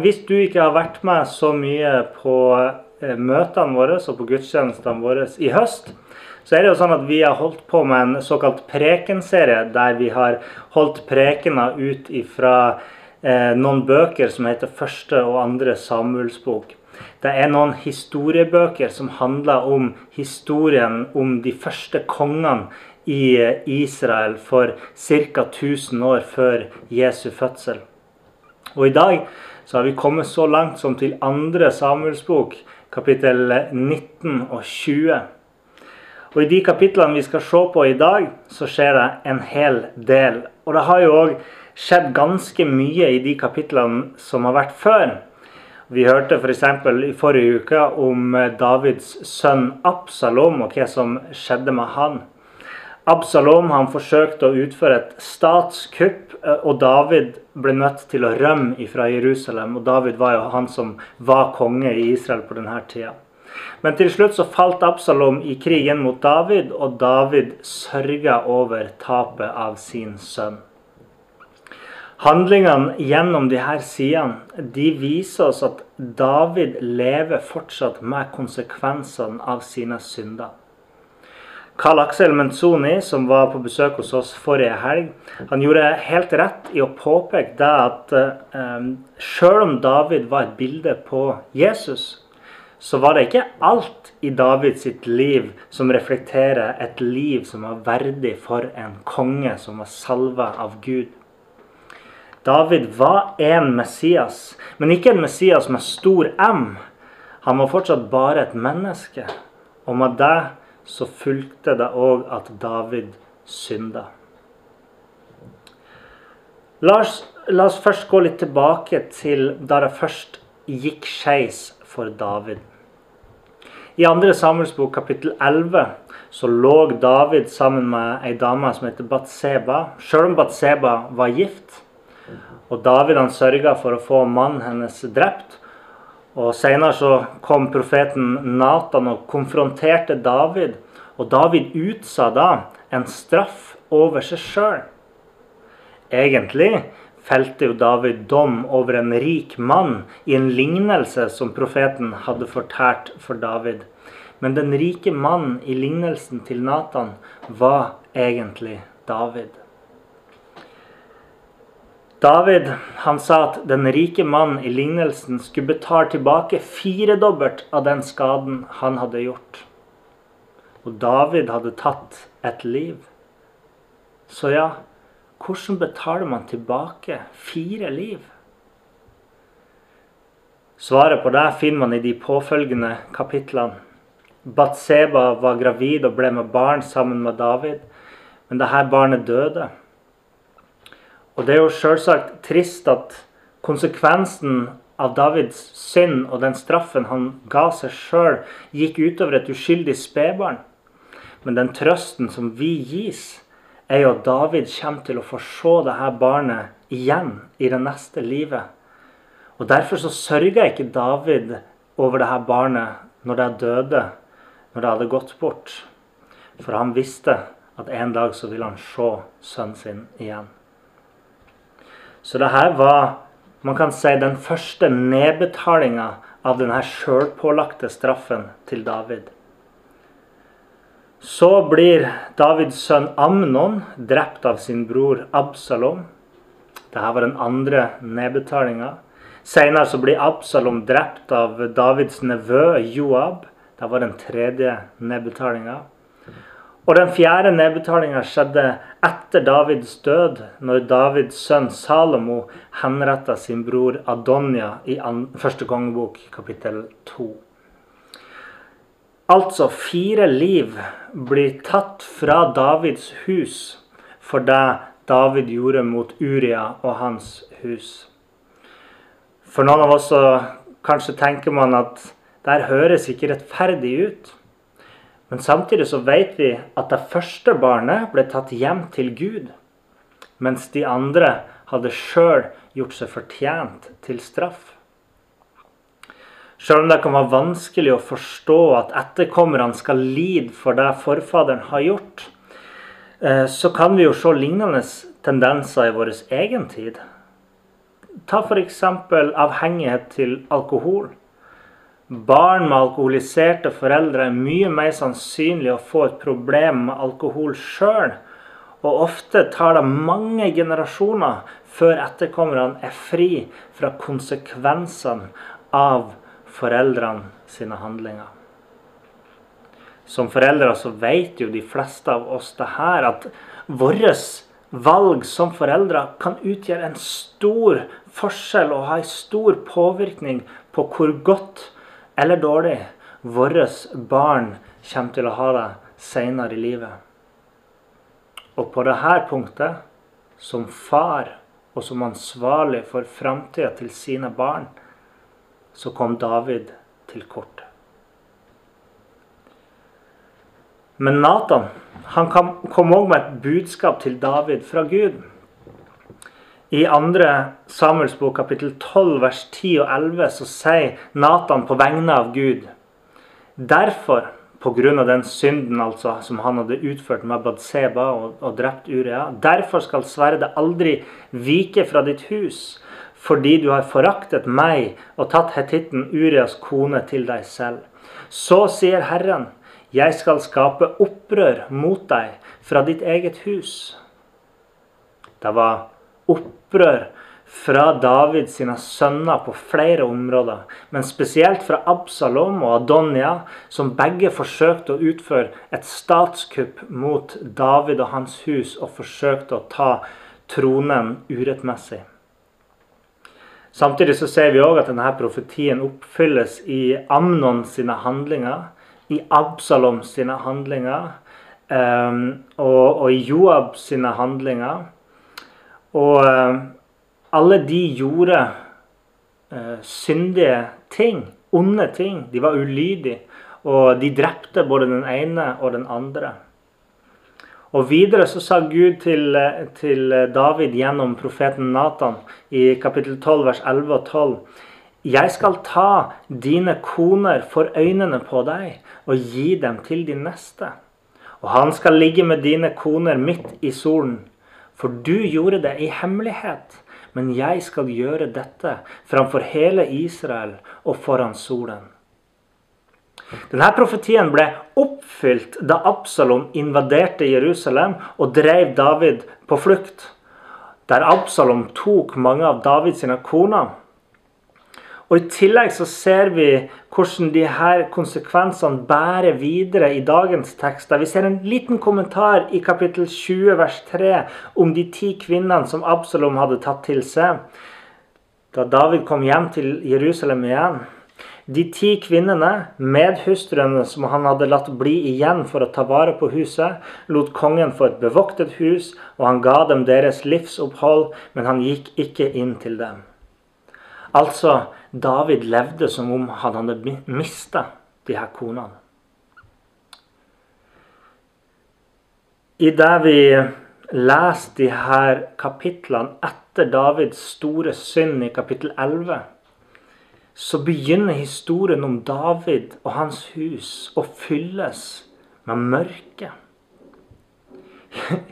Hvis du ikke har vært med så mye på eh, møtene våre og på gudstjenestene våre i høst, så er det jo sånn at vi har holdt på med en såkalt prekenserie, der vi har holdt prekener ut ifra eh, noen bøker som heter første og andre Samuelsbok. Det er noen historiebøker som handler om historien om de første kongene i eh, Israel for ca. 1000 år før Jesu fødsel. Og i dag så har vi kommet så langt som til andre Samuels bok, kapittel 19 og 20. Og I de kapitlene vi skal se på i dag, så skjer det en hel del. Og det har jo òg skjedd ganske mye i de kapitlene som har vært før. Vi hørte f.eks. For i forrige uke om Davids sønn Absalom og hva som skjedde med han. Absalom han forsøkte å utføre et statskupp, eh, og David ble nødt til å rømme fra Jerusalem. Og David var jo han som var konge i Israel på denne tida. Men til slutt så falt Absalom i krigen mot David, og David sørga over tapet av sin sønn. Handlingene gjennom disse sidene de viser oss at David lever fortsatt med konsekvensene av sine synder. Karl Aksel Menzoni, som var på besøk hos oss forrige helg, han gjorde helt rett i å påpeke det at eh, selv om David var et bilde på Jesus, så var det ikke alt i Davids liv som reflekterer et liv som var verdig for en konge som var salva av Gud. David var en Messias, men ikke en Messias med stor M. Han var fortsatt bare et menneske. Og med det så fulgte det òg at David synda. La oss, la oss, først gå litt tilbake til da det først gikk skeis for David. I 2. Samuels bok kapittel 11 så lå David sammen med ei dame som heter Batseba, sjøl om Batseba var gift. Og David han sørga for å få mannen hennes drept. Og Senere så kom profeten Natan og konfronterte David. Og David utsa da en straff over seg sjøl. Egentlig felte jo David dom over en rik mann i en lignelse som profeten hadde fortalt for David. Men den rike mannen i lignelsen til Natan var egentlig David. David han sa at den rike mannen i lignelsen skulle betale tilbake firedobbelt av den skaden han hadde gjort. Og David hadde tatt et liv. Så ja, hvordan betaler man tilbake fire liv? Svaret på det finner man i de påfølgende kapitlene. Batseba var gravid og ble med barn sammen med David, men dette barnet døde. Og det er jo selvsagt trist at konsekvensen av Davids synd og den straffen han ga seg sjøl, gikk utover et uskyldig spedbarn. Men den trøsten som vi gis, er jo at David kommer til å få se dette barnet igjen i det neste livet. Og Derfor så sørga ikke David over dette barnet når det døde, når det hadde gått bort. For han visste at en dag så ville han se sønnen sin igjen. Så det her var man kan si, den første nedbetalinga av denne sjølpålagte straffen til David. Så blir Davids sønn Amnon drept av sin bror Absalom. Dette var den andre nedbetalinga. Senere blir Absalom drept av Davids nevø Joab. Det var den tredje nedbetalinga. Og den fjerde nedbetalinga skjedde etter Davids død, når Davids sønn Salomo henretta sin bror Adonia i første kongebok, kapittel to. Altså fire liv blir tatt fra Davids hus for det David gjorde mot Uria og hans hus. For noen av oss så kanskje tenker man at det her høres ikke rettferdig ut. Men samtidig så vet vi at det første barnet ble tatt hjem til Gud, mens de andre hadde sjøl gjort seg fortjent til straff. Sjøl om det kan være vanskelig å forstå at etterkommerne skal lide for det forfaderen har gjort, eh, så kan vi jo se lignende tendenser i vår egen tid. Ta f.eks. avhengighet til alkohol. Barn med alkoholiserte foreldre er mye mer sannsynlig å få et problem med alkohol sjøl. Og ofte tar det mange generasjoner før etterkommerne er fri fra konsekvensene av foreldrene sine handlinger. Som foreldre så vet jo de fleste av oss det her, at våre valg som foreldre kan utgjøre en stor forskjell og ha en stor påvirkning på hvor godt eller dårlig våre barn kommer til å ha det senere i livet. Og på dette punktet, som far og som ansvarlig for framtida til sine barn, så kom David til kort. Men Nathan han kom òg med et budskap til David fra Gud. I 2. Samuels bok kapittel 12 vers 10 og 11 så sier Nathan på vegne av Gud Derfor, pga. den synden altså, som han hadde utført med Badseba og, og drept Urea, derfor skal sverdet aldri vike fra ditt hus, fordi du har foraktet meg og tatt hetitten Urias kone til deg selv. Så sier Herren, jeg skal skape opprør mot deg fra ditt eget hus. Det var opprør fra David sine sønner på flere områder, men spesielt fra Absalom og Adonia, som begge forsøkte å utføre et statskupp mot David og hans hus, og forsøkte å ta tronen urettmessig. Samtidig så ser vi òg at denne profetien oppfylles i Amnon sine handlinger, i Absalom sine handlinger um, og, og, i Joab sine handlinger. Og eh, alle de gjorde uh, syndige ting, onde ting. De var ulydige. Og de drepte både den ene og den andre. Og Videre så sa Gud til, eh, til David gjennom profeten Nathan i kapittel 12, vers 11 og 12. Jeg skal ta dine koner for øynene på deg og gi dem til din neste. Og han skal ligge med dine koner midt i solen. For du gjorde det i hemmelighet, men jeg skal gjøre dette framfor hele Israel og foran solen. Denne profetien ble oppfylt da Absalom invaderte Jerusalem og drev David på flukt. Der Absalom tok mange av Davids koner. Og I tillegg så ser vi hvordan de her konsekvensene bærer videre i dagens tekst. Der vi ser en liten kommentar i kapittel 20 vers 3 om de ti kvinnene som Absalom hadde tatt til seg da David kom hjem til Jerusalem igjen. De ti kvinnene, medhustruene som han hadde latt bli igjen for å ta vare på huset, lot kongen få et bevoktet hus, og han ga dem deres livsopphold, men han gikk ikke inn til dem. Altså, David levde som om han hadde mista de her konene. I det vi leser de her kapitlene etter Davids store synd i kapittel 11, så begynner historien om David og hans hus å fylles med mørke.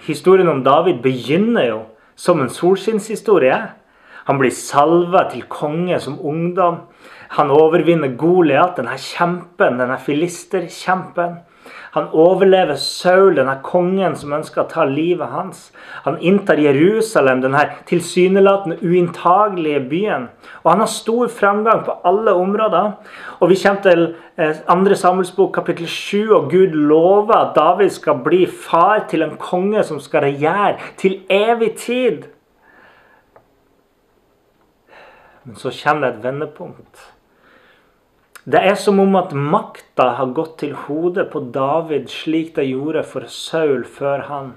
Historien om David begynner jo som en solskinnshistorie. Han blir salva til konge som ungdom. Han overvinner Goliat, denne kjempen, denne filisterkjempen. Han overlever Saul, denne kongen som ønsker å ta livet hans. Han inntar Jerusalem, denne tilsynelatende uinntagelige byen. Og han har stor framgang på alle områder. Og Vi kommer til 2. Samuels bok kapittel 7, og Gud lover at David skal bli far til en konge som skal regjere til evig tid. Men så kommer det et vendepunkt. Det er som om at makta har gått til hodet på David slik det gjorde for Saul før han.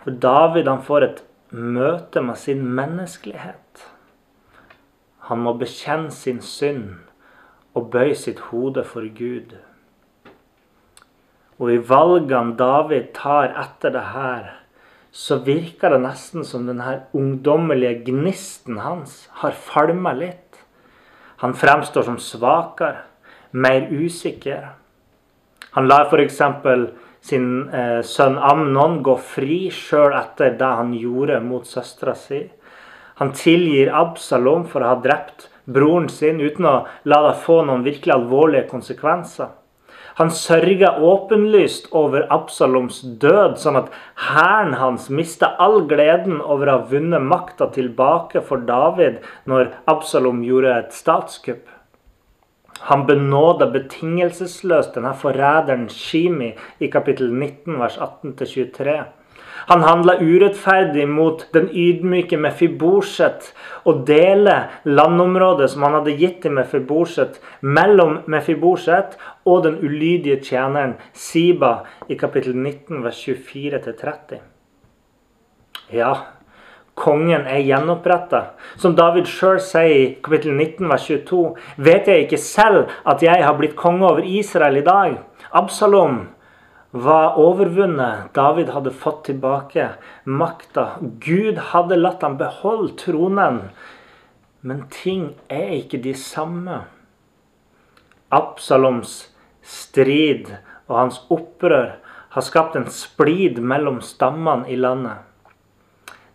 For David han får et møte med sin menneskelighet. Han må bekjenne sin synd og bøye sitt hode for Gud. Og i valgene David tar etter det her, så virker det nesten som denne ungdommelige gnisten hans har falma litt. Han fremstår som svakere, mer usikker. Han lar f.eks. sin eh, sønn Amnon gå fri sjøl etter det han gjorde mot søstera si. Han tilgir Absalom for å ha drept broren sin uten å la det få noen virkelig alvorlige konsekvenser. Han sørga åpenlyst over Absaloms død, sånn at hæren hans mista all gleden over å ha vunnet makta tilbake for David når Absalom gjorde et statskupp. Han benåda betingelsesløst denne forræderen Shimi i kapittel 19, vers 18-23. Han handla urettferdig mot den ydmyke Mefiborset og deler landområdet som han hadde gitt til Mefiborset, mellom Mefiborset og den ulydige tjeneren Siba i kapittel 19, vers 24-30. Ja, kongen er gjenoppretta. Som David sjøl sier i kapittel 19, vers 22.: Vet jeg ikke selv at jeg har blitt konge over Israel i dag? Absalom var overvunnet. David hadde fått tilbake makta. Gud hadde latt ham beholde tronen. Men ting er ikke de samme. Absaloms strid og hans opprør har skapt en splid mellom stammene i landet.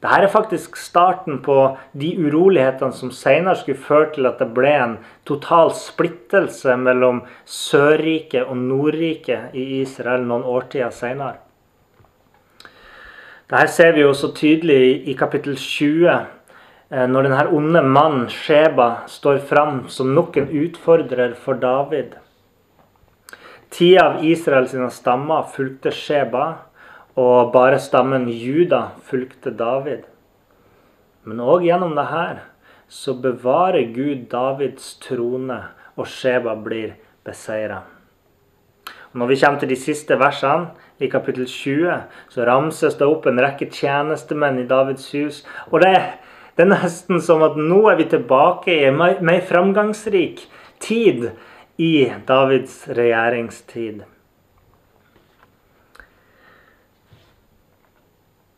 Dette er faktisk starten på de urolighetene som senere skulle føre til at det ble en total splittelse mellom Sørriket og Nordriket i Israel noen årtier senere. Dette ser vi jo så tydelig i kapittel 20, eh, når denne onde mannen Sheba står fram som nok en utfordrer for David. Ti av Israels stammer fulgte Sheba og bare stammen Juda fulgte David. Men òg gjennom det her så bevarer Gud Davids trone, og Sheba blir beseira. Når vi kommer til de siste versene, i kapittel 20, så ramses det opp en rekke tjenestemenn i Davids hus. Og det, det er nesten som at nå er vi tilbake i en mer framgangsrik tid i Davids regjeringstid.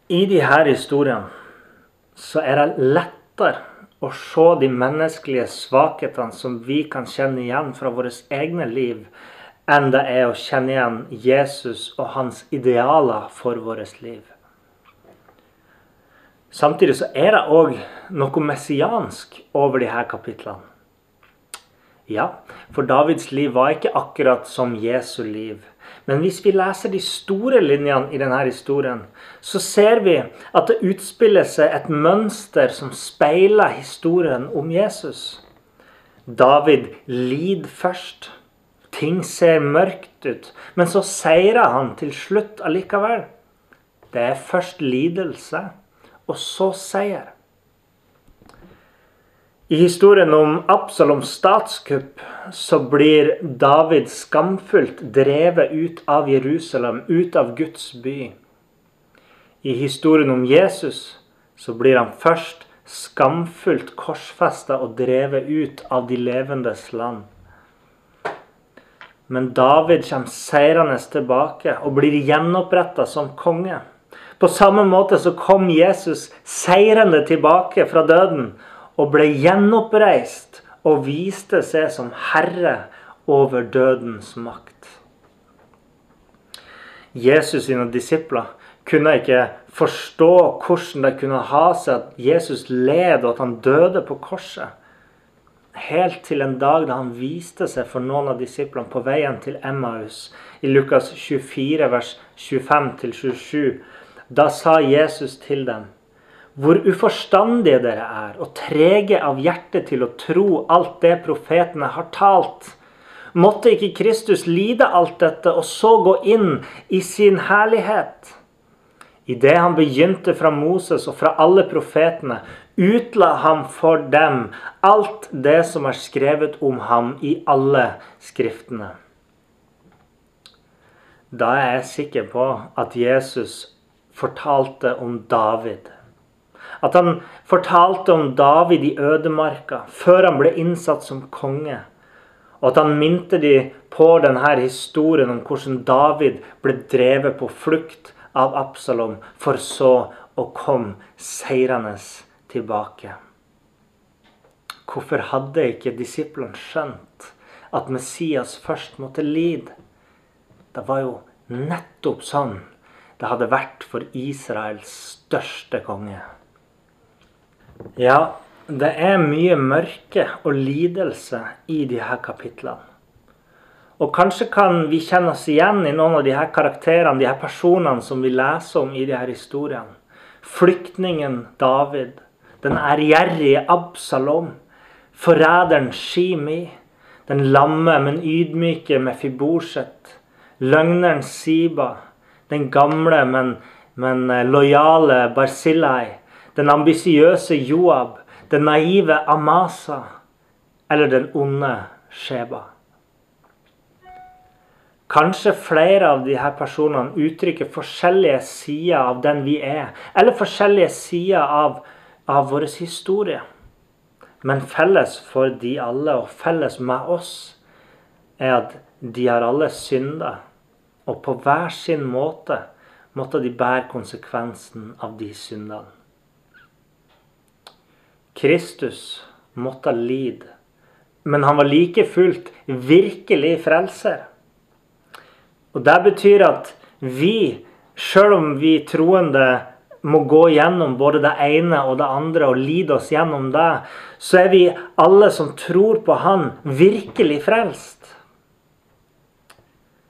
I de her historiene så er det lettere å se de menneskelige svakhetene som vi kan kjenne igjen fra våre egne liv, enn det er å kjenne igjen Jesus og hans idealer for vårt liv. Samtidig så er det òg noe messiansk over de her kapitlene. Ja, for Davids liv var ikke akkurat som Jesu liv. Men hvis vi leser de store linjene i denne historien, så ser vi at det utspiller seg et mønster som speiler historien om Jesus. David lider først. Ting ser mørkt ut, men så seirer han til slutt allikevel. Det er først lidelse, og så seier. I historien om Absaloms statskupp så blir David skamfullt drevet ut av Jerusalem, ut av Guds by. I historien om Jesus så blir han først skamfullt korsfesta og drevet ut av de levendes land. Men David kommer seirende tilbake og blir gjenoppretta som konge. På samme måte så kom Jesus seirende tilbake fra døden og ble gjenoppreist og viste seg som herre over dødens makt. Jesus sine disipler kunne ikke forstå hvordan det kunne ha seg at Jesus led og at han døde på korset. Helt til en dag da han viste seg for noen av disiplene på veien til Emmaus i Lukas 24, vers 25-27. Da sa Jesus til dem hvor uforstandige dere er, og trege av hjerte til å tro alt det profetene har talt. Måtte ikke Kristus lide alt dette, og så gå inn i sin herlighet? Idet han begynte fra Moses og fra alle profetene, utla han for dem alt det som er skrevet om ham i alle skriftene. Da er jeg sikker på at Jesus fortalte om David At han fortalte om David i ødemarka før han ble innsatt som konge. Og at han minte de på denne historien om hvordan David ble drevet på flukt av Absalom, for så å komme seirende tilbake. Hvorfor hadde ikke disiplene skjønt at Messias først måtte lide? Det var jo nettopp sånn det hadde vært for Israels største konge. Ja, det er mye mørke og lidelse i de her kapitlene. Og kanskje kan vi kjenne oss igjen i noen av de her karakterene, de her personene som vi leser om i de her historiene. Flyktningen David, den ærgjerrige Absalom, forræderen Shimi, den lamme, men ydmyke Mefibosjet, løgneren Siba, den gamle, men, men eh, lojale Barzillai, den ambisiøse Joab, den naive Amasa eller den onde Sheba. Kanskje flere av disse personene uttrykker forskjellige sider av den vi er, eller forskjellige sider av, av vår historie. Men felles for de alle, og felles med oss, er at de har alle synda og på hver sin måte måtte de bære konsekvensen av de syndene. Kristus måtte lide, men han var like fullt virkelig frelser. Og Det betyr at vi, sjøl om vi troende må gå gjennom både det ene og det andre og lide oss gjennom det, så er vi alle som tror på Han, virkelig frelst.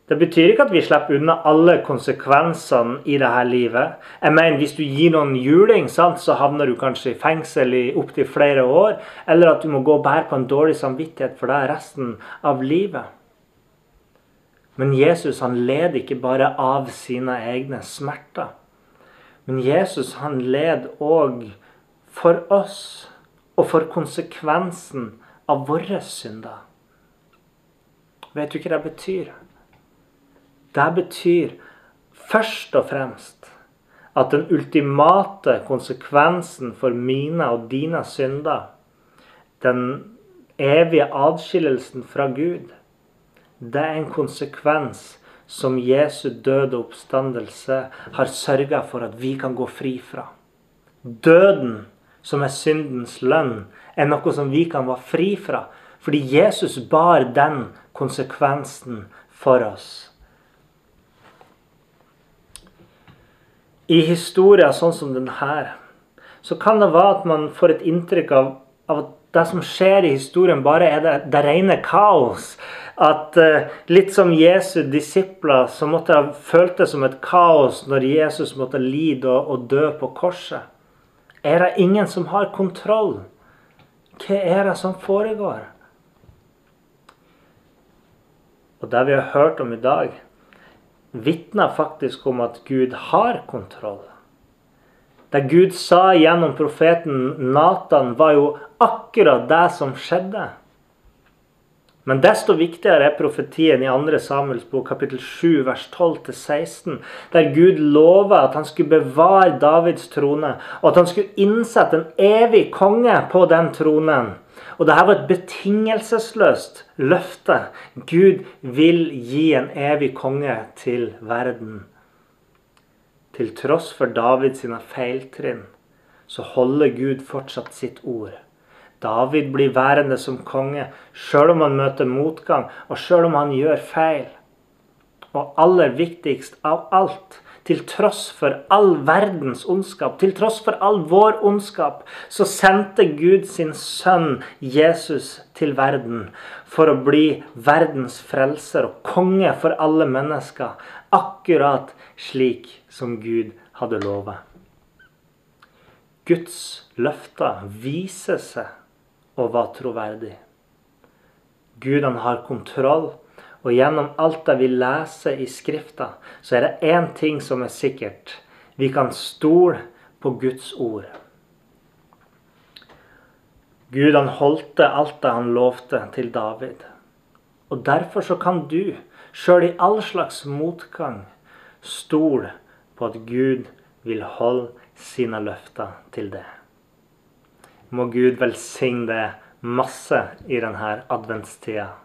Det betyr ikke at vi slipper unna alle konsekvensene i dette livet. Jeg mener, Hvis du gir noen juling, sant, så havner du kanskje i fengsel i opptil flere år. Eller at du må gå og bære på en dårlig samvittighet for deg resten av livet. Men Jesus han led ikke bare av sine egne smerter. Men Jesus han led òg for oss og for konsekvensen av våre synder. Vet du hva det betyr? Det betyr først og fremst at den ultimate konsekvensen for mine og dine synder, den evige adskillelsen fra Gud, det er en konsekvens som Jesu døde oppstandelse har sørga for at vi kan gå fri fra. Døden, som er syndens lønn, er noe som vi kan være fri fra, fordi Jesus bar den konsekvensen for oss. I historier sånn som denne, så kan det være at man får et inntrykk av, av at det som skjer i historien, bare er det, det rene kaos. At uh, Litt som Jesu disipler, så måtte det ha føltes som et kaos når Jesus måtte lide og, og dø på korset. Er det ingen som har kontroll? Hva er det som foregår? Og det vi har hørt om i dag, vitner faktisk om at Gud har kontroll. Det Gud sa gjennom profeten Natan, var jo akkurat det som skjedde. Men desto viktigere er profetien i 2. Samuels bok kapittel 7 vers 12-16, der Gud lover at han skulle bevare Davids trone, og at han skulle innsette en evig konge på den tronen. Og dette var et betingelsesløst løfte. Gud vil gi en evig konge til verden. Til tross for Davids feiltrinn, så holder Gud fortsatt sitt ord. David blir værende som konge sjøl om han møter motgang, og sjøl om han gjør feil. Og aller viktigst av alt, til tross for all verdens ondskap, til tross for all vår ondskap, så sendte Gud sin sønn Jesus til verden for å bli verdens frelser og konge for alle mennesker, akkurat slik som Gud hadde lovet. Guds løfter viser seg å være troverdig. Gud han har kontroll og gjennom alt det vi leser i Skrifta, så er det én ting som er sikkert. Vi kan stole på Guds ord. Gud han holdt alt det han lovte til David. Og Derfor så kan du, sjøl i all slags motgang, stole på at Gud vil holde sine løfter til det. Må Gud velsigne det masse i denne adventstida.